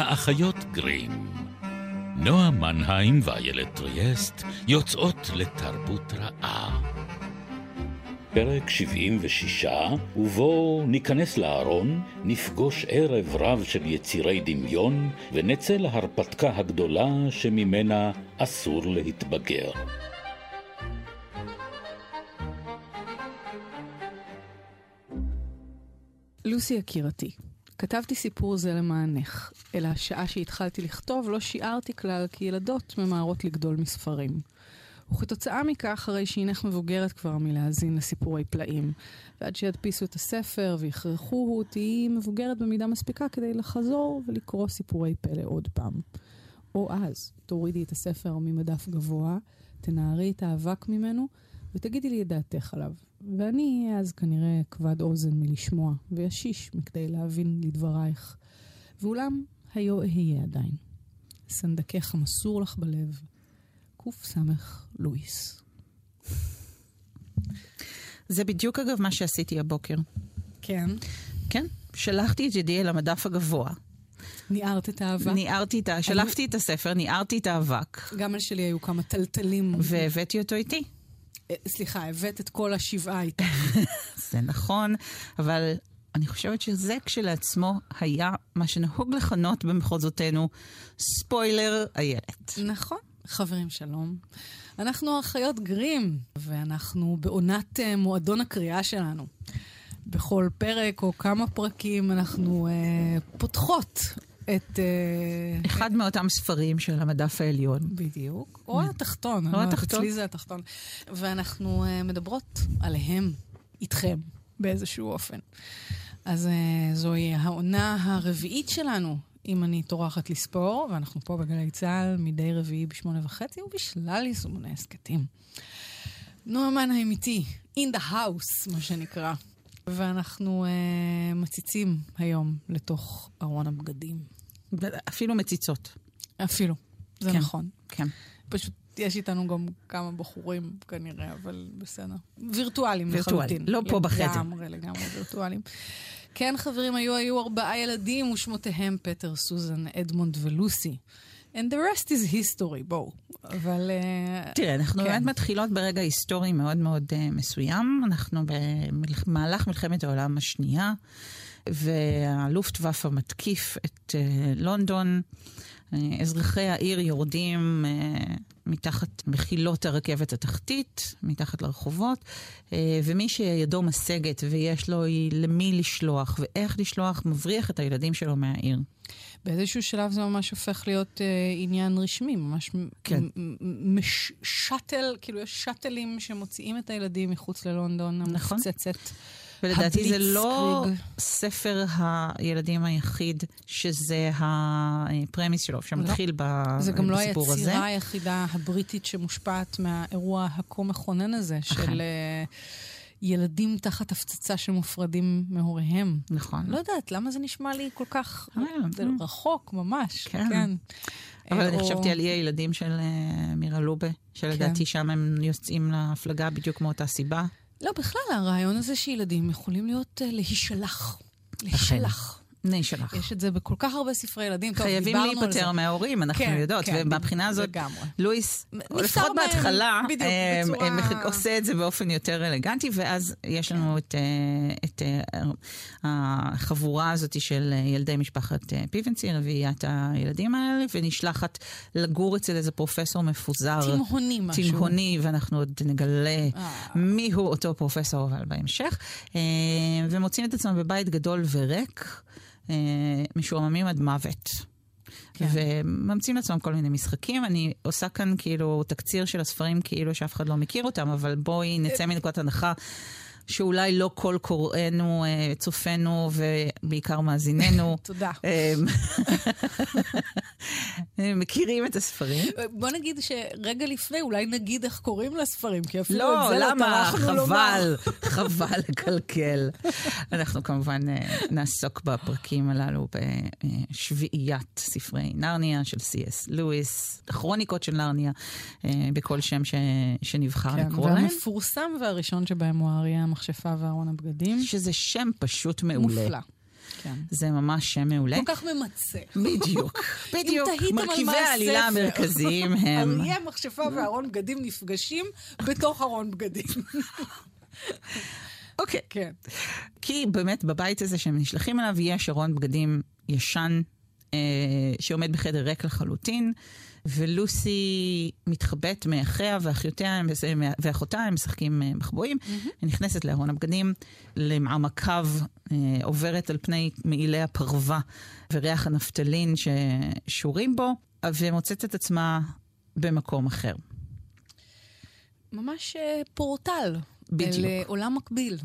האחיות גרים. נועה מנהיים ואיילת טריאסט יוצאות לתרבות רעה. פרק 76, ובו ניכנס לארון, נפגוש ערב רב של יצירי דמיון, ונצא להרפתקה הגדולה שממנה אסור להתבגר. לוסי יקירתי, כתבתי סיפור זה למענך, אלא השעה שהתחלתי לכתוב לא שיערתי כלל כי ילדות ממהרות לגדול מספרים. וכתוצאה מכך, הרי שהינך מבוגרת כבר מלהאזין לסיפורי פלאים. ועד שידפיסו את הספר ויכרחו, תהיי מבוגרת במידה מספיקה כדי לחזור ולקרוא סיפורי פלא עוד פעם. או אז, תורידי את הספר ממדף גבוה, תנערי את האבק ממנו, ותגידי לי את דעתך עליו. ואני אהיה אז כנראה כבד אוזן מלשמוע, וישיש מכדי להבין לדברייך. ואולם, היו אהיה עדיין. סנדקך המסור לך בלב, קס לואיס. זה בדיוק אגב מה שעשיתי הבוקר. כן? כן. שלחתי את ידי אל המדף הגבוה. ניערת את האבק? ניערתי את ה... שלפתי את הספר, ניערתי את האבק. גם על שלי היו כמה טלטלים. והבאתי אותו איתי. אה, סליחה, הבאת את כל השבעה איתה. זה נכון, אבל אני חושבת שזה כשלעצמו היה מה שנהוג לכנות במחוזותינו ספוילר איילת. נכון. חברים, שלום. אנחנו אחיות גרים, ואנחנו בעונת uh, מועדון הקריאה שלנו. בכל פרק או כמה פרקים אנחנו uh, פותחות את... Uh, אחד מאותם ספרים של המדף העליון. בדיוק. או התחתון. או התחתון. אצלי זה התחתון. ואנחנו uh, מדברות עליהם, איתכם, באיזשהו אופן. אז uh, זוהי העונה הרביעית שלנו אם אני טורחת לספור, ואנחנו פה בגלי צה"ל מדי רביעי בשמונה וחצי, ובשלל יישומוני הסכתים. נועמן האמיתי, in the house, מה שנקרא. ואנחנו uh, מציצים היום לתוך ארון הבגדים. אפילו מציצות. אפילו, זה כן, נכון. כן. פשוט יש איתנו גם כמה בחורים כנראה, אבל בסדר. וירטואלים לחלוטין. לא פה בחדר. לגמרי, לגמרי וירטואלים. כן, חברים, היו, היו ארבעה ילדים ושמותיהם פטר, סוזן, אדמונד ולוסי. And the rest is history, בואו. אבל... Uh, תראה, אנחנו כן. באמת מתחילות ברגע היסטורי מאוד מאוד uh, מסוים. אנחנו במהלך מלחמת העולם השנייה, והלופטוואפה מתקיף את uh, לונדון. Uh, אזרחי העיר יורדים uh, מתחת מחילות הרכבת התחתית, מתחת לרחובות, אה, ומי שידו משגת ויש לו למי לשלוח ואיך לשלוח, מבריח את הילדים שלו מהעיר. באיזשהו שלב זה ממש הופך להיות אה, עניין רשמי, ממש כן. מש, שאטל, כאילו יש שאטלים שמוציאים את הילדים מחוץ ללונדון, נכון. המפצצת. ולדעתי זה לא ספר הילדים היחיד שזה הפרמיס שלו, שמתחיל לא. בסיפור הזה. זה גם לא היצירה היחידה הבריטית שמושפעת מהאירוע הכה מכונן הזה, של... אה, ילדים תחת הפצצה שמופרדים מהוריהם. נכון. לא יודעת, למה זה נשמע לי כל כך אה, רחוק, ממש. כן. כן. אבל אני חשבתי על אי הילדים של אה, מירה לובה, שלדעתי כן. שם הם יוצאים להפלגה בדיוק מאותה סיבה. לא, בכלל, הרעיון הזה שילדים יכולים להיות uh, להישלח. להישלח. נשלח. יש את זה בכל כך הרבה ספרי ילדים. חייבים להיפטר מההורים, אנחנו כן, יודעות, כן, ומבחינה הזאת, לגמרי. לואיס, לפחות בהתחלה, בדיוק, אה, בצורה... עושה את זה באופן יותר אלגנטי, ואז יש כן. לנו את, אה, את אה, החבורה הזאת של ילדי משפחת פיבנצי, רביעיית הילדים האלה, ונשלחת לגור אצל איזה פרופסור מפוזר. תימהוני משהו. תימהוני, ואנחנו עוד נגלה מיהו אותו פרופסור, אבל בהמשך. ומוצאים את עצמם בבית גדול וריק. אה, משועממים עד מוות. כן. וממציאים לעצמם כל מיני משחקים. אני עושה כאן כאילו תקציר של הספרים כאילו שאף אחד לא מכיר אותם, אבל בואי נצא מנקודת הנחה שאולי לא כל קוראינו, אה, צופינו ובעיקר מאזיננו. תודה. אה, מכירים את הספרים. בוא נגיד שרגע לפני, אולי נגיד איך קוראים לספרים, כי אפילו לא, את זה לא טרחנו לומר. חבל, חבל לקלקל. אנחנו כמובן אה, נעסוק בפרקים הללו בשביעיית ספרי נרניה של סי.אס. לואיס, כרוניקות של נרניה, בכל שם שנבחר כן, לקרוא להם. והמפורסם והראשון שבהם הוא האריה המכשפה וארון הבגדים. שזה שם פשוט מעולה. מופלא. כן. זה ממש שם מעולה. כל כך ממצה. בדיוק, בדיוק. מרכיבי העלילה המרכזיים הם... אריה, מכשפה וארון בגדים נפגשים בתוך ארון בגדים. אוקיי. כן. כי באמת בבית הזה שהם נשלחים אליו יש ארון בגדים ישן אה, שעומד בחדר ריק לחלוטין. ולוסי מתחבאת מאחיה ואחיותיה ואחותה, הם משחקים אה, מחבואים. Mm-hmm. היא נכנסת לארון הבגדים, למעמקיו, אה, עוברת על פני מעילי הפרווה וריח הנפטלין ששורים בו, ומוצאת את עצמה במקום אחר. ממש אה, פורטל. בדיוק. אל עולם מקביל.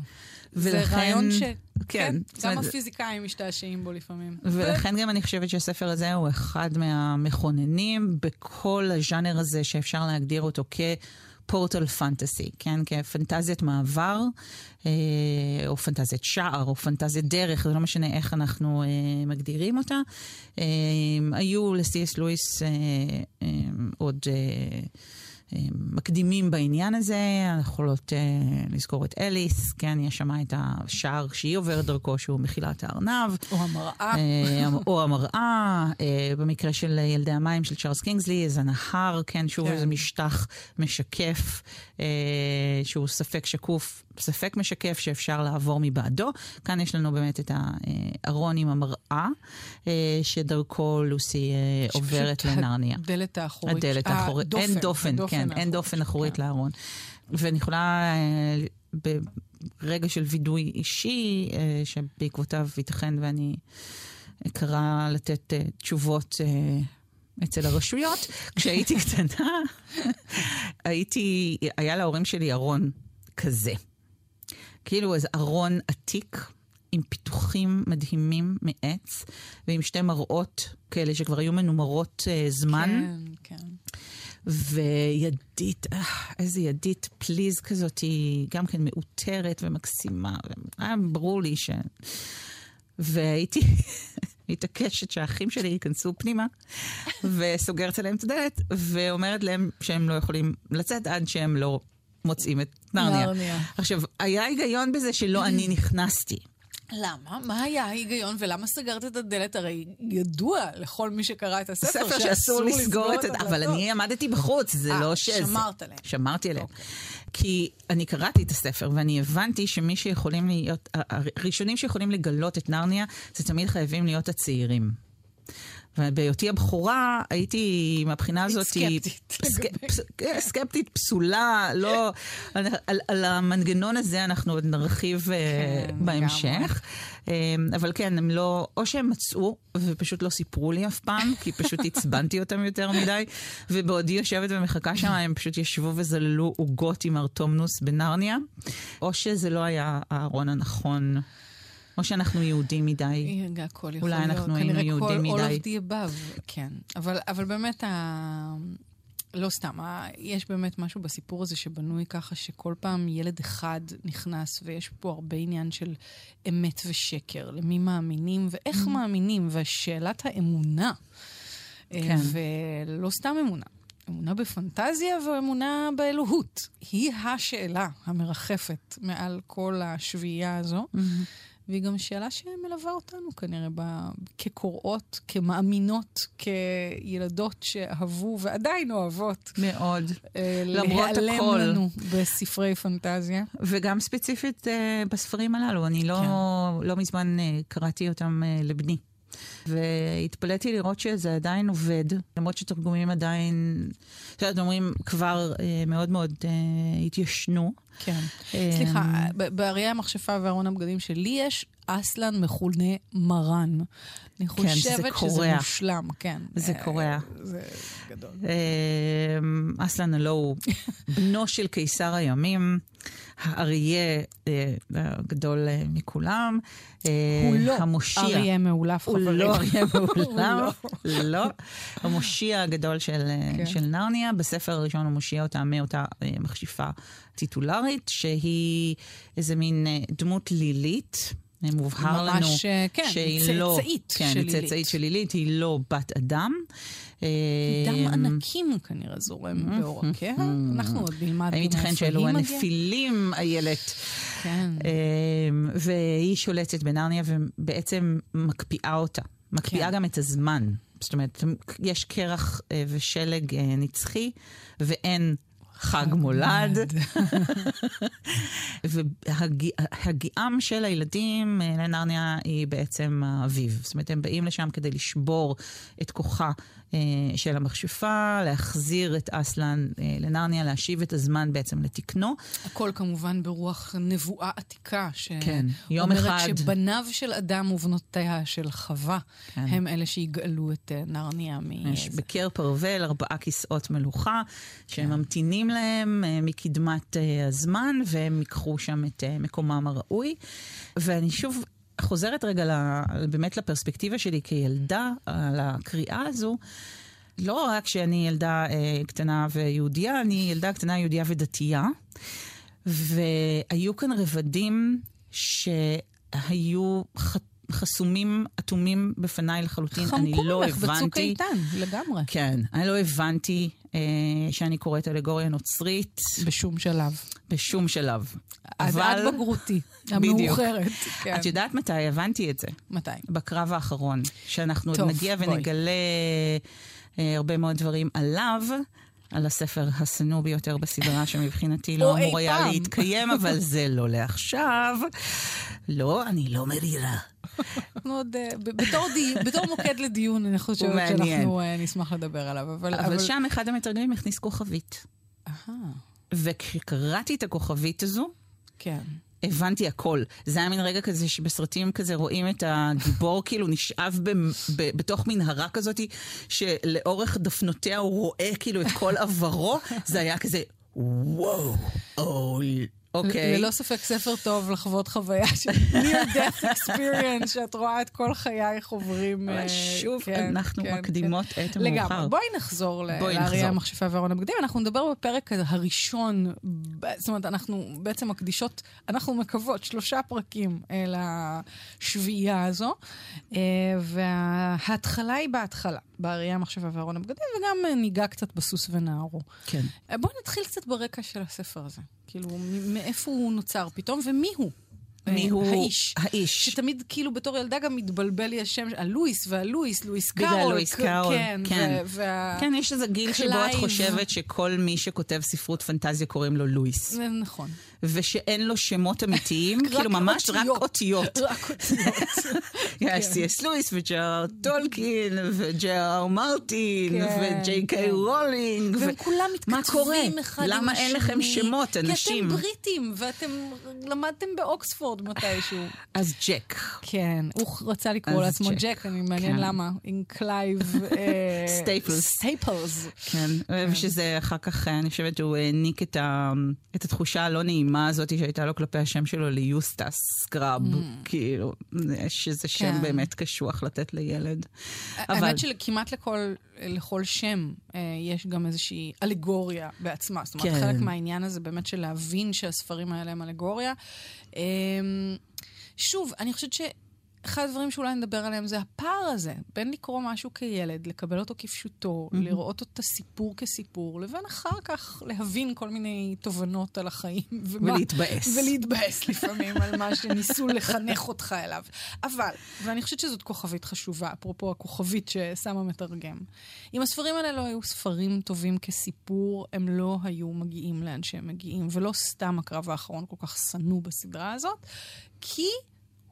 ולכן... זה רעיון ש... כן. כן, גם אומרת... הפיזיקאים משתעשעים בו לפעמים. ולכן ו... גם אני חושבת שהספר הזה הוא אחד מהמכוננים בכל הז'אנר הזה שאפשר להגדיר אותו כ... פורטל פנטסי, כן? כפנטזיית מעבר, אה, או פנטזיית שער, או פנטזיית דרך, זה לא משנה איך אנחנו אה, מגדירים אותה. אה, היו לסי.אס לואיס אה, אה, עוד... אה, מקדימים בעניין הזה, אנחנו יכולות uh, לזכור את אליס, כן, יש שם את השער שהיא עוברת דרכו, שהוא מחילת הארנב. או המראה. Uh, או המראה, uh, במקרה של ילדי המים של צ'ארלס קינגסלי, איזה נהר, כן, שוב כן. איזה משטח משקף, uh, שהוא ספק שקוף, ספק משקף שאפשר לעבור מבעדו. כאן יש לנו באמת את הארון עם המראה, אה, שדרכו לוסי אה, עוברת לנרניה. הדלת האחורית. הדלת האחורית. אין דופן, כן, אין דופן אחורית כן. לארון. ואני יכולה, אה, ברגע של וידוי אישי, שבעקבותיו ייתכן ואני אקרא לתת תשובות אצל הרשויות. כשהייתי קטנה, הייתי, היה להורים שלי ארון כזה. כאילו איזה ארון עתיק. עם פיתוחים מדהימים מעץ, ועם שתי מראות כאלה שכבר היו מנומרות uh, זמן. כן, כן. וידית, אה, איזה ידית פליז כזאת, היא גם כן מאותרת ומקסימה, והיה ברור לי ש... והייתי מתעקשת שהאחים שלי ייכנסו פנימה, וסוגרת עליהם את הדלת, ואומרת להם שהם לא יכולים לצאת עד שהם לא מוצאים את נרניה. נרניה. עכשיו, היה היגיון בזה שלא אני נכנסתי. למה? מה היה ההיגיון ולמה סגרת את הדלת? הרי ידוע לכל מי שקרא את הספר ספר שאסור לסגור את הדלת. אבל אני עמדתי בחוץ, זה 아, לא ש... שמרת עליהם. שמרתי עליהם. Okay. אוקיי. כי אני קראתי את הספר ואני הבנתי שמי שיכולים להיות, הראשונים שיכולים לגלות את נרניה, זה תמיד חייבים להיות הצעירים. ובהיותי הבכורה, הייתי מהבחינה הזאת... סקפטית. כן, סקפטית, פסולה, לא... על, על, על המנגנון הזה אנחנו עוד נרחיב אה, כן, בהמשך. אמ, אבל כן, הם לא... או שהם מצאו ופשוט לא סיפרו לי אף פעם, כי פשוט עצבנתי אותם יותר מדי, ובעודי יושבת ומחכה שם, הם פשוט ישבו וזללו עוגות עם ארטומנוס בנרניה, או שזה לא היה הארון הנכון. או שאנחנו יהודים מדי. הכל יכול אולי להיות. אנחנו היינו יהודים מדי. כנראה כל all of the above, כן. אבל, אבל באמת, ה... לא סתם, ה... יש באמת משהו בסיפור הזה שבנוי ככה שכל פעם ילד אחד נכנס, ויש פה הרבה עניין של אמת ושקר, למי מאמינים ואיך mm-hmm. מאמינים, ושאלת האמונה. אה, כן. ולא סתם אמונה. אמונה בפנטזיה ואמונה באלוהות. היא השאלה המרחפת מעל כל השביעייה הזו. Mm-hmm. והיא גם שאלה שמלווה אותנו כנראה ב... כקוראות, כמאמינות, כילדות שאהבו ועדיין אוהבות. מאוד. אה, למרות הכל. להיעלם לנו בספרי פנטזיה. וגם ספציפית אה, בספרים הללו. אני לא, כן. לא מזמן אה, קראתי אותם אה, לבני. והתפלאתי לראות שזה עדיין עובד, למרות שתרגומים עדיין, את יודעת, אומרים, כבר אה, מאוד מאוד אה, התיישנו. כן. אה, סליחה, באריה המכשפה וארון הבגדים שלי יש אסלן מכונה מרן. אני כן, חושבת כן, שזה מושלם, כן. זה קורע. זה גדול. אה, אסלן הלא הוא בנו של קיסר הימים. האריה אה, הגדול אה, מכולם. אה, הוא לא המושיע. אריה מאולף, חברים. הוא לא אריה מאולף, לא. לא. המושיע הגדול של, כן. של נרניה. בספר הראשון הוא מושיע אותה מאותה מכשיפה טיטולרית, שהיא איזה מין דמות לילית. מובהר ממש, לנו כן, שהיא לא... צאצאית כן, של. צאצאית של לילית, היא לא בת אדם. דם אמ, ענקים כנראה זורם בעורקיה, אנחנו עוד נלמד האם ייתכן שאלו. הנפילים, איילת? כן. אמ, והיא שולטת בנרניה ובעצם מקפיאה אותה. מקפיאה כן. גם את הזמן. זאת אומרת, יש קרח אה, ושלג אה, נצחי, ואין חג מולד. והגיעם של הילדים אה, לנרניה היא בעצם האביב. זאת אומרת, הם באים לשם כדי לשבור את כוחה אה, של המכשפה, להחזיר את אסלן אה, לנרניה, להשיב את הזמן בעצם לתקנו. הכל כמובן ברוח נבואה עתיקה, כן, יום אחד. שאומרת שבניו של אדם ובנותיה של חווה, כן. הם אלה שיגאלו את נרניה מ... יש בקר פרוול ארבעה כיסאות מלוכה, שהם ממתינים להם אה, מקדמת אה, הזמן, והם ייקחו שם את אה, מקומם הראוי. ואני שוב חוזרת רגע ל- באמת לפרספקטיבה שלי כילדה, על הקריאה הזו. לא רק שאני ילדה אה, קטנה ויהודייה, אני ילדה קטנה יהודייה ודתייה. והיו כאן רבדים שהיו ח... חסומים, אטומים בפניי לחלוטין. אני חמקו לא ממך בצוק הבנתי... איתן, לגמרי. כן, אני לא הבנתי אה, שאני קוראת אלגוריה נוצרית בשום שלב. בשום שלב. עד עד בגרותי. המאוחרת. כן. את יודעת מתי הבנתי את זה? מתי? בקרב האחרון, שאנחנו עוד טוב, נגיע בואי. ונגלה אה, הרבה מאוד דברים עליו. על הספר השנוא ביותר בסדרה, שמבחינתי לא אמור היה. להתקיים, אבל זה לא לעכשיו. לא, אני לא מרירה. אנחנו עוד, אה, בתור די- בתור מוקד לדיון, אני חושבת. שאנחנו אה, נשמח לדבר עליו. אבל... אבל שם אחד המתרגמים הכניס כוכבית. וכשקראתי את הכוכבית הזו, כן. הבנתי הכל. זה היה מין רגע כזה שבסרטים כזה רואים את הגיבור כאילו נשאב ב, ב, בתוך מנהרה כזאת, שלאורך דפנותיה הוא רואה כאילו את כל עברו. זה היה כזה, וואו, אוי, אוקיי. ללא ספק ספר טוב לחוות חוויה של near death experience, שאת רואה את כל חייך עוברים. אה, שוב, כן, אנחנו כן, מקדימות כן. את המאוחר. לגמרי. בואי נחזור לאריה. המכשפה וארון הבגדים. אנחנו נדבר בפרק הראשון, זאת אומרת, אנחנו בעצם מקדישות, אנחנו מקוות שלושה פרקים אה, לשביעייה הזו, אה, וההתחלה היא בהתחלה, באריה המכשפה וארון הבגדים, וגם אה, ניגע קצת בסוס ונערו. כן. אה, בואי נתחיל קצת ברקע של הספר הזה. כאילו, מאיפה הוא נוצר פתאום, ומי הוא? אה, מי הוא האיש. האיש. שתמיד כאילו בתור ילדה גם מתבלבל לי השם, הלואיס והלואיס, לואיס בגלל קארול. לואיס כ- קארול, כן. כן. ו- וה... כן, יש איזה גיל שבו את קלייב. חושבת שכל מי שכותב ספרות פנטזיה קוראים לו לואיס. נכון. ושאין לו שמות אמיתיים, כאילו ממש רק אותיות. רק אותיות. יש סי.אס לואיס וג'רארד טולקין וג'רארד מרטין כן, וג'יי קיי כן. רולינג. והם כולם? מתכתבים אחד עם השני. למה אין לכם שמות, כי אנשים? אתם בריטים, ואתם למדתם באוקספורד מתישהו. אז ג'ק. כן, הוא רצה לקרוא לעצמו ג'ק. אני מעניין כן. למה. עם קלייב... אה, סטייפלס. סטייפלס. כן, ושזה אחר כך, אני חושבת שהוא העניק את, התחושה הלא נעימה הזאת שהייתה לו כלפי השם שלו ליוסטס סקראב, כאילו, שזה שם כן. באמת קשוח לתת לילד. האמת שכמעט לכל, שם אה, יש גם איזושהי אלגוריה בעצמה. זאת אומרת, כן. חלק מהעניין הזה באמת של להבין שהספרים האלה הם אלגוריה. אה, שוב, אני חושבת ש... אחד הדברים שאולי נדבר עליהם זה הפער הזה בין לקרוא משהו כילד, לקבל אותו כפשוטו, mm-hmm. לראות את הסיפור כסיפור, לבין אחר כך להבין כל מיני תובנות על החיים. ומה- ולהתבאס. ולהתבאס לפעמים על מה שניסו לחנך אותך אליו. אבל, ואני חושבת שזאת כוכבית חשובה, אפרופו הכוכבית ששם המתרגם. אם הספרים האלה לא היו ספרים טובים כסיפור, הם לא היו מגיעים לאן שהם מגיעים, ולא סתם הקרב האחרון כל כך שנוא בסדרה הזאת, כי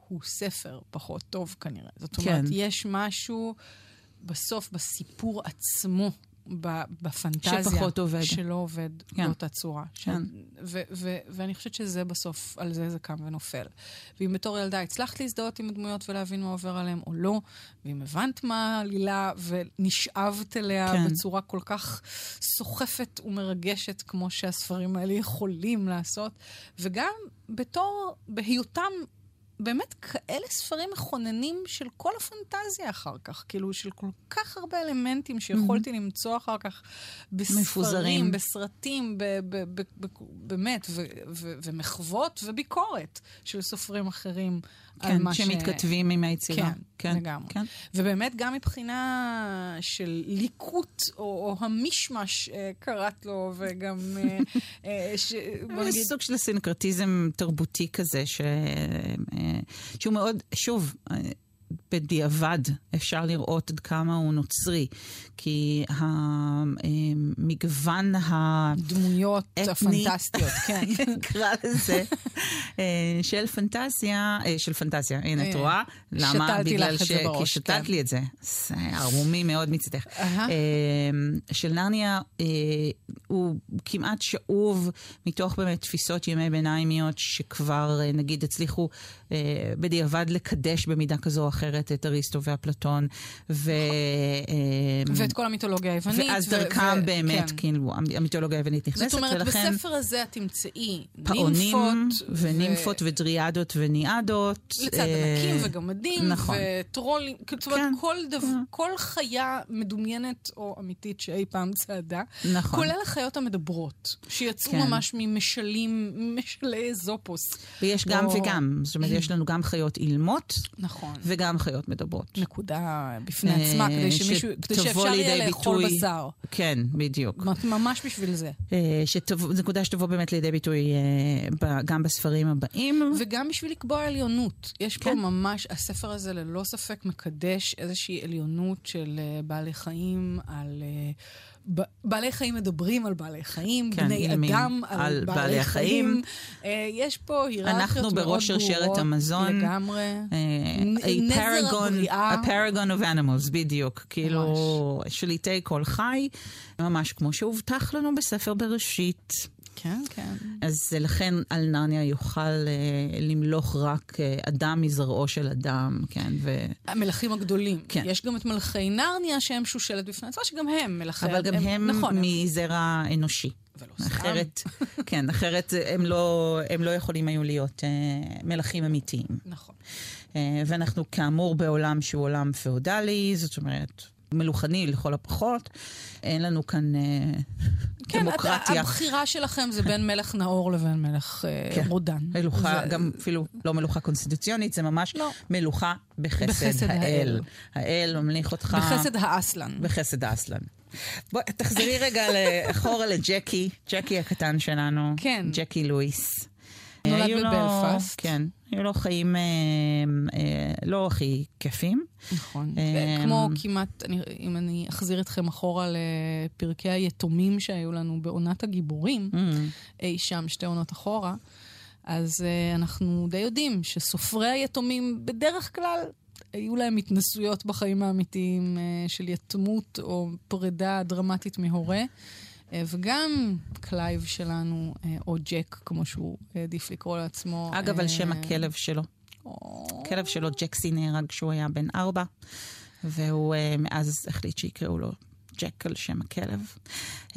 הוא ספר פחות טוב כנראה. זאת אומרת, כן. יש משהו בסוף בסיפור עצמו. בפנטזיה, שפחות עובד. שלא עובד כן. באותה צורה. כן. ו- ו- ואני חושבת שזה בסוף, על זה זה קם ונופל. ואם בתור ילדה הצלחת להזדהות עם הדמויות ולהבין מה עובר עליהם או לא, ואם הבנת מה העלילה ונשאבת אליה כן. בצורה כל כך סוחפת ומרגשת, כמו שהספרים האלה יכולים לעשות, וגם בתור, בהיותם... באמת כאלה ספרים מכוננים של כל הפנטזיה אחר כך, כאילו של כל כך הרבה אלמנטים שיכולתי למצוא אחר כך בספרים, מפוזרים. בסרטים, ב- ב- ב- ב- באמת, ו- ו- ומחוות וביקורת של סופרים אחרים על כן, מה ש... שמתכתבים עם היצירה. כן, כן, לגמרי. כן. ובאמת גם מבחינה של ליקוט, או, או המישמש, אה, קראת לו, וגם... אה, אה, ש... בוא נגיד... סוג של סינקרטיזם תרבותי כזה, ש... שהוא מאוד, שוב, אה, בדיעבד אפשר לראות עד כמה הוא נוצרי, כי המגוון ה... דמויות אתני. הפנטסטיות, כן. נקרא לזה, אה, של פנטזיה, אה, של פנטזיה, הנה, את הנה, רואה? למה? בגלל בראש, כי שתלת כן. לי את זה. זה ערמומי מאוד מצדך. אה, של נרניה אה, הוא כמעט שאוב מתוך באמת תפיסות ימי ביניימיות שכבר אה, נגיד הצליחו אה, בדיעבד לקדש במידה כזו או אחרת את אריסטו ואפלטון. ו, אה, ואת כל המיתולוגיה היוונית. ואז ו- דרכם ו- באמת, כן. כאילו, המיתולוגיה היוונית נכנסת, זאת אומרת, ולכן בספר הזה את תמצאי פאונים, נימפות, ונימפות ודריאדות וניאדות. לצד אה, ענקים וגמדים, נכון. וטרולים, זאת אומרת, כן. כל, דבר, כל חיה מדומיינת או אמיתית שאי פעם צעדה, נכון. כולל החיות המדברות, שיצאו כן. ממש ממשלים, משלי זופוס. ויש גם או- וגם, זאת אומרת, יש לנו גם חיות אילמות נכון. וגם חיות מדברות. נקודה בפני אה, עצמה, כדי, שמישהו, כדי שאפשר יהיה לאכול ביטוי- בשר. כן, בדיוק. ממש בשביל זה. אה, שתבוא- נקודה שתבוא באמת לידי ביטוי אה, ב- גם בספרים הבאים. וגם בשביל לקבוע עליונות. יש פה כן. ממש, הספר הזה ללא ספק מקדש איזושהי עליונות של uh, בעלי חיים על... ב- בעלי חיים מדברים על בעלי חיים, כן, בני אדם על, על בעלי, בעלי חיים. החיים. Uh, יש פה היררכיות מאוד אנחנו ברורות. בראש שרשרת המזון. לגמרי. אה, a נזר paragon, הבריאה. a paragon of animals, בדיוק. כאילו, שליטי כל חי, ממש כמו שהובטח לנו בספר בראשית. כן, כן. אז לכן על נרניה יוכל אה, למלוך רק אה, אדם מזרעו של אדם, כן, ו... המלכים הגדולים. כן. יש גם את מלכי נרניה שהם שושלת בפני עצמה, שגם הם מלכי... אבל גם הם נכון, מזרע אנושי. ולא. אחרת, כן, אחרת הם לא, הם לא יכולים היו להיות אה, מלכים אמיתיים. נכון. אה, ואנחנו כאמור בעולם שהוא עולם פאודלי, זאת אומרת, מלוכני לכל הפחות. אין לנו כאן אה, כן, דמוקרטיה. הבחירה שלכם זה בין מלך נאור לבין מלך אה, כן. רודן. מלוכה, זה- גם אפילו לא מלוכה קונסטיטוציונית, זה ממש לא. מלוכה בחסד, בחסד האל. האל. האל ממליך אותך. בחסד האסלן. בחסד האסלן. בואי, תחזרי רגע אחורה לג'קי, ג'קי הקטן שלנו. כן. ג'קי לואיס. נולד בבלפאסט. כן, היו לו חיים אה, אה, לא הכי כיפים. נכון. אמ, כמו כמעט, אני, אם אני אחזיר אתכם אחורה לפרקי היתומים שהיו לנו בעונת הגיבורים, Mm. אי שם שתי עונות אחורה, אז אה, אנחנו די יודעים שסופרי היתומים בדרך כלל היו להם התנסויות בחיים האמיתיים אה, של יתמות או פרידה דרמטית מהורה. וגם קלייב שלנו, אה, או ג'ק, כמו שהוא העדיף לקרוא לעצמו. אגב, על אה, שם הכלב שלו. הכלב שלו, ג'קסי, נהרג כשהוא היה בן ארבע, והוא אה, מאז החליט שיקראו לו ג'ק על שם הכלב.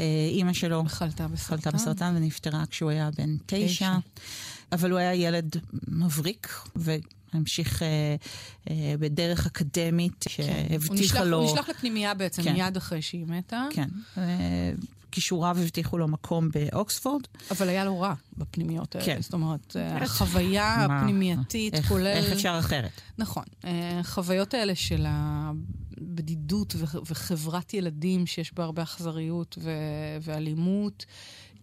אה, אימא שלו חלתה בסרטן. חלתה בסרטן ונפטרה כשהוא היה בן תשע. אבל הוא היה ילד מבריק. והמשיך אה, אה, בדרך אקדמית הוא נשלח, שהבטיחה לו... הוא נשלח לפנימייה בעצם כן. מיד אחרי שהיא מתה, כן. אה, כישוריו הבטיחו לו מקום באוקספורד. אבל היה לו רע בפנימיות האלה. כן. זאת אומרת, אה, החוויה מה? הפנימייתית, איך, כולל... איך אפשר אחרת? נכון. אה, החוויות האלה של הבדידות וחברת ילדים שיש בה הרבה אכזריות ואלימות,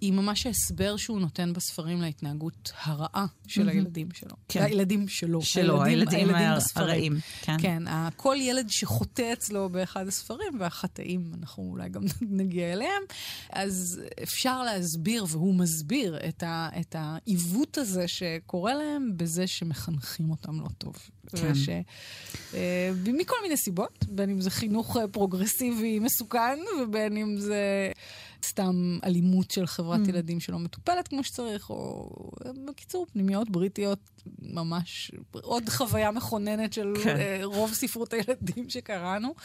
היא ממש ההסבר שהוא נותן בספרים להתנהגות הרעה של הילדים שלו. כן. הילדים שלו. שלו, הילדים הר- בספרים. הרעים. כן. כן, כל ילד שחוטא אצלו באחד הספרים, והחטאים, אנחנו אולי גם נגיע אליהם, אז אפשר להסביר, והוא מסביר, את, ה, את העיוות הזה שקורה להם בזה שמחנכים אותם לא טוב. כן. וש, אה, מכל מיני סיבות, בין אם זה חינוך אה, פרוגרסיבי מסוכן, ובין אם זה סתם אלימות של חברת Mm. ילדים שלא מטופלת כמו שצריך, או בקיצור, פנימיות בריטיות, ממש עוד חוויה מכוננת של כן. אה, רוב ספרות הילדים שקראנו.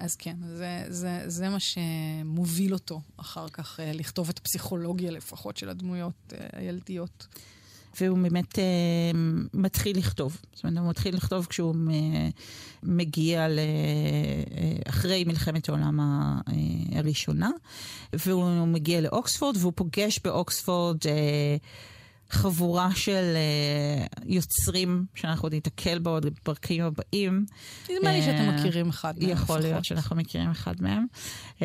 אז כן, זה, זה, זה מה שמוביל אותו אחר כך אה, לכתוב את הפסיכולוגיה לפחות של הדמויות אה, הילדיות. והוא באמת אה, מתחיל לכתוב. זאת אומרת, הוא מתחיל לכתוב כשהוא מגיע ל... אה, אחרי מלחמת העולם אה, הראשונה, והוא מגיע לאוקספורד, והוא פוגש באוקספורד אה, חבורה של uh, יוצרים שאנחנו עוד ניתקל בה עוד בפרקים הבאים. נדמה לי שאתם מכירים אחד מהם. יכול להיות שאנחנו מכירים אחד מהם. אה,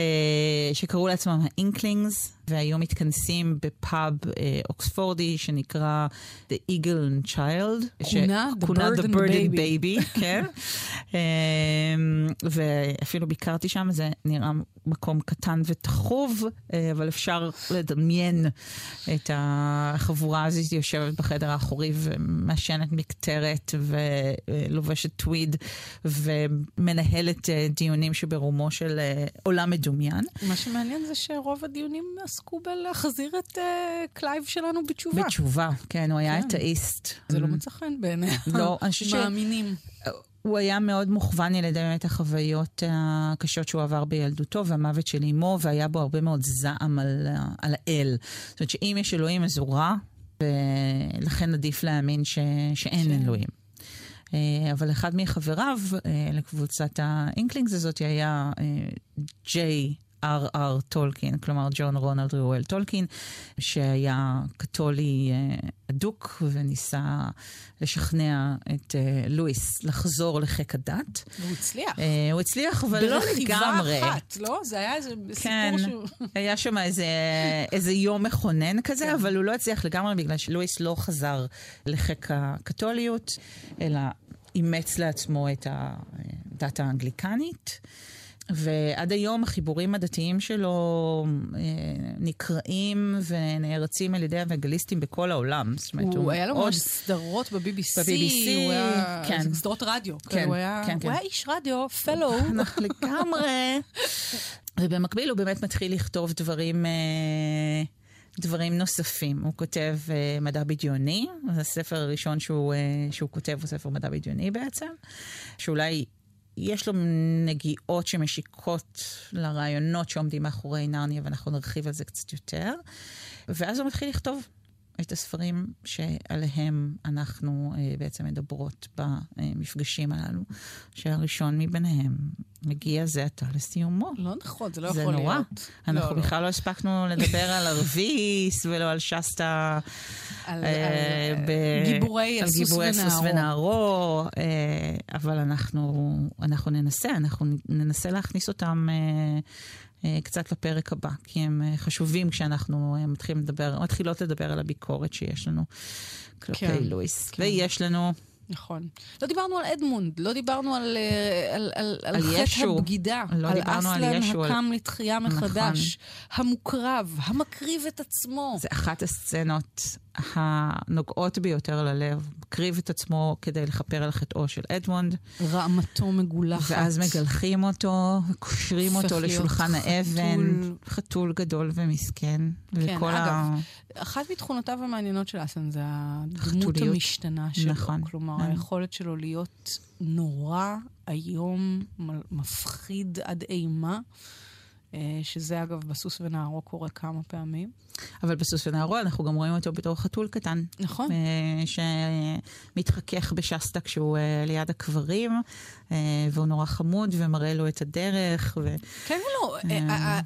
שקראו לעצמם האינקלינגס, והיום מתכנסים בפאב אה, אוקספורדי שנקרא The Eagle and Child. כונה The Bird and Baby. baby כן. אה, ואפילו ביקרתי שם, זה נראה מקום קטן ותחוב, אה, אבל אפשר לדמיין את החבורה הזאת יושבת בחדר האחורי ומעשנת מקטרת ולובשת טוויד ומנהלת דיונים שברומו של עולם מדומיין. מה שמעניין זה שרוב הדיונים עסקו בלהחזיר את אה, קלייב שלנו בתשובה. בתשובה, כן, הוא היה כן. אתאיסט. זה לא מצא חן בעיני לא, המאמינים. הוא היה מאוד מוכוון על ידי באמת החוויות הקשות שהוא עבר בילדותו והמוות של אמו, והיה בו הרבה מאוד זעם על, על האל. זאת אומרת שאם יש אלוהים אז הוא רע, ולכן עדיף להאמין ש, שאין כן. אלוהים. אה, אבל אחד מחבריו אה, לקבוצת האינקלינגס הזאת היה J.R.R. טולקין, כלומר ג'ון רונלד ראואל טולקין, שהיה קתולי אה, אדוק וניסה לשכנע את אה, לואיס לחזור לחיק הדת. והוא הצליח. אה, הוא הצליח, אבל לא לגמרי. בלילה אחת, לא? זה היה איזה כן, סיפור שהוא... היה שם איזה, איזה יום מכונן כזה, כן. אבל הוא לא הצליח לגמרי בגלל שלואיס לא חזר לחיק הקתוליות, אלא אימץ לעצמו את הדת האנגליקנית. ועד היום החיבורים הדתיים שלו אה, נקראים ונערצים על ידי אוונגליסטים בכל העולם. זאת אומרת, הוא, הוא היה לו עוד... סדרות ב-BBC, ב-BBC, הוא היה... כן. סדרות רדיו. כן, הוא היה, כן, כן. הוא היה איש רדיו, פלו. לגמרי. ובמקביל הוא באמת מתחיל לכתוב דברים... אה, דברים נוספים. הוא כותב uh, מדע בדיוני, הספר הראשון שהוא, uh, שהוא כותב הוא ספר מדע בדיוני בעצם, שאולי יש לו נגיעות שמשיקות לרעיונות שעומדים מאחורי נרניה, ואנחנו נרחיב על זה קצת יותר. ואז הוא מתחיל לכתוב את הספרים שעליהם אנחנו uh, בעצם מדברות במפגשים הללו, שהראשון מביניהם מגיע זה עתה לסיומו. לא נכון, זה לא זה יכול נורא. להיות. זה נורא. אנחנו לא, בכלל לא. לא הספקנו לדבר על ארוויס ולא על שסטה. על, אה, על ב... גיבורי על הסוס גיבורי ונערו. ונערו אה, אבל אנחנו, אנחנו ננסה, אנחנו ננסה להכניס אותם... אה, אה, קצת לפרק הבא, כי הם אה, חשובים כשאנחנו אה, מתחילים לדבר, מתחילות לדבר על הביקורת שיש לנו כלפי כן, לואיס. כן. ויש לנו... נכון. לא דיברנו על אדמונד, לא דיברנו על, על, על, על, על חטא ישו. הבגידה, לא על אסלן הקם על... לתחייה מחדש, נכון. המוקרב, המקריב את עצמו. זה אחת הסצנות הנוגעות ביותר ללב, מקריב את עצמו כדי לכפר על חטאו של אדמונד. רעמתו מגולחת. ואז מגלחים אותו, וקושרים אותו לשולחן חתול. האבן. חתול גדול ומסכן. כן, אגב, ה... אחת מתכונותיו המעניינות של אסן זה הדמות המשתנה שלו. נכון. כלומר, נכון. היכולת שלו להיות נורא, איום, מפחיד עד אימה. אה, שזה אגב בסוס ונערו קורה כמה פעמים. אבל בסוס ונערו אנחנו גם רואים אותו בתור חתול קטן. נכון. אה, שמתחכך בשסטה כשהוא אה, ליד הקברים, והוא נורא חמוד ומראה לו את הדרך. ו... כן ולא,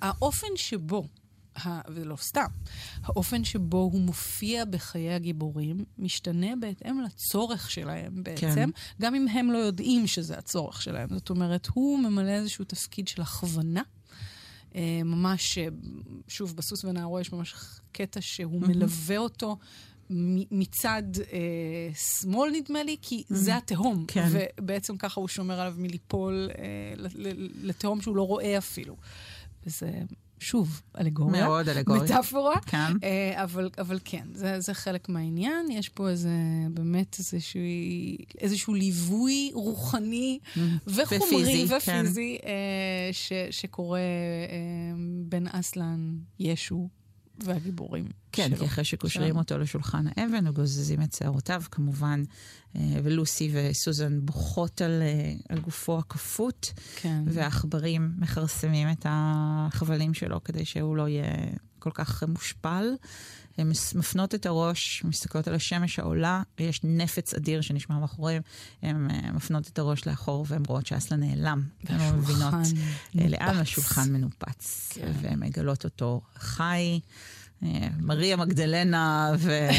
האופן שבו ולא סתם, האופן שבו הוא מופיע בחיי הגיבורים משתנה בהתאם לצורך שלהם בעצם, כן. גם אם הם לא יודעים שזה הצורך שלהם. זאת אומרת, הוא ממלא איזשהו תפקיד של הכוונה ממש, אה, שוב, בסוס ונערו יש ממש קטע שהוא mm-hmm. מלווה אותו. מצד אה, שמאל נדמה לי, כי mm-hmm. זה התהום. כן. ובעצם ככה הוא שומר עליו מליפול אה, לתהום שהוא לא רואה אפילו. וזה שוב, אלגוריה. מאוד אלגוריה. מטאפורה. כן. אה, אבל, אבל כן, זה, זה חלק מהעניין. יש פה איזה, באמת איזשהו, איזשהו ליווי רוחני mm. וחומרי ופיזי, ופיזי כן. אה, ש, שקורה אה, בין אסלן, ישו והגיבורים כן, כי אחרי שקושרים אותו לשולחן האבן, וגוזזים את שערותיו, כמובן, אה, ולוסי וסוזן בוכות על, אה, על גופו הכפות, כן. והעכברים מכרסמים את החבלים שלו כדי שהוא לא יהיה כל כך מושפל. הן מפנות את הראש, מסתכלות על השמש העולה, ויש נפץ אדיר שנשמע מאחוריהם. הן אה, מפנות את הראש לאחור, והן רואות שאסלה נעלם. הן לא מבינות לאן השולחן מנופץ. כן. והן מגלות אותו חי. מריה מגדלנה ו...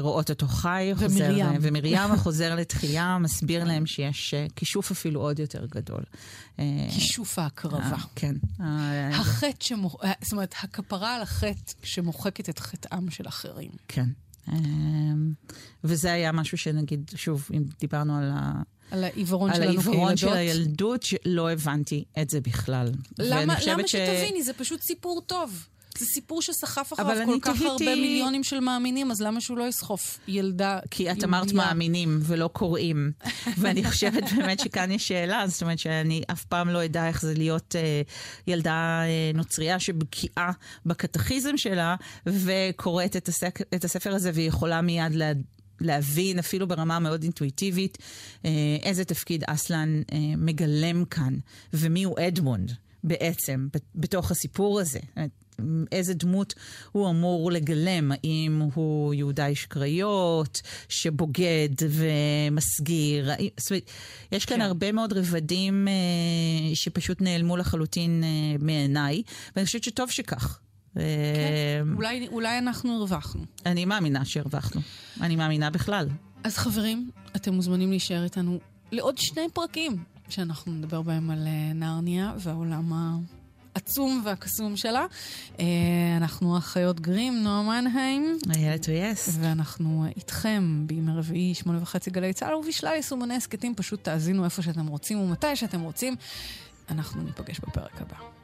רואות אותו חי, ומרים. ומרים חוזר לתחייה, מסביר להם שיש כישוף אפילו עוד יותר גדול. כישוף ההקרבה. כן. החטא שמוח... זאת אומרת, הכפרה על החטא שמוחקת את חטאם של אחרים. כן. וזה היה משהו שנגיד, שוב, אם דיברנו על ה... על העיוורון שלנו כילדות. על העיוורון של הילדות, שלא הבנתי את זה בכלל. למה, למה ש... שתביני? זה פשוט סיפור טוב. זה סיפור שסחף אחריו כל כך תהיתי... הרבה מיליונים של מאמינים, אז למה שהוא לא יסחוף ילדה כי את אמרת מאמינים ולא קוראים. ואני חושבת באמת שכאן יש שאלה, זאת אומרת שאני אף פעם לא אדע איך זה להיות אה, ילדה אה, נוצרייה שבקיאה בקטחיזם שלה, וקוראת את, הסק, את הספר הזה והיא יכולה מיד לה... להבין, אפילו ברמה מאוד אינטואיטיבית, אה, איזה תפקיד אסלן אה, מגלם כאן, ומי הוא אדמונד בעצם, בתוך הסיפור הזה. איזה דמות הוא אמור לגלם, האם הוא יהודה איש קריות, שבוגד ומסגיר, זאת אומרת, יש כאן כן. הרבה מאוד רבדים אה, שפשוט נעלמו לחלוטין אה, מעיניי, ואני חושבת שטוב שכך. כן, אולי, אולי אנחנו הרווחנו. אני מאמינה שהרווחנו. אני מאמינה בכלל. אז חברים, אתם מוזמנים להישאר איתנו לעוד שני פרקים שאנחנו נדבר בהם על אה, נרניה והעולם העצום והקסום שלה. אה, אנחנו אחיות גרים, נועה מנהיים. איילת ויאס. ואנחנו איתכם בימי רביעי, שמונה וחצי גלי צה"ל, ובשלל יישומוני הסכתים, פשוט תאזינו איפה שאתם רוצים ומתי שאתם רוצים. אנחנו ניפגש בפרק הבא.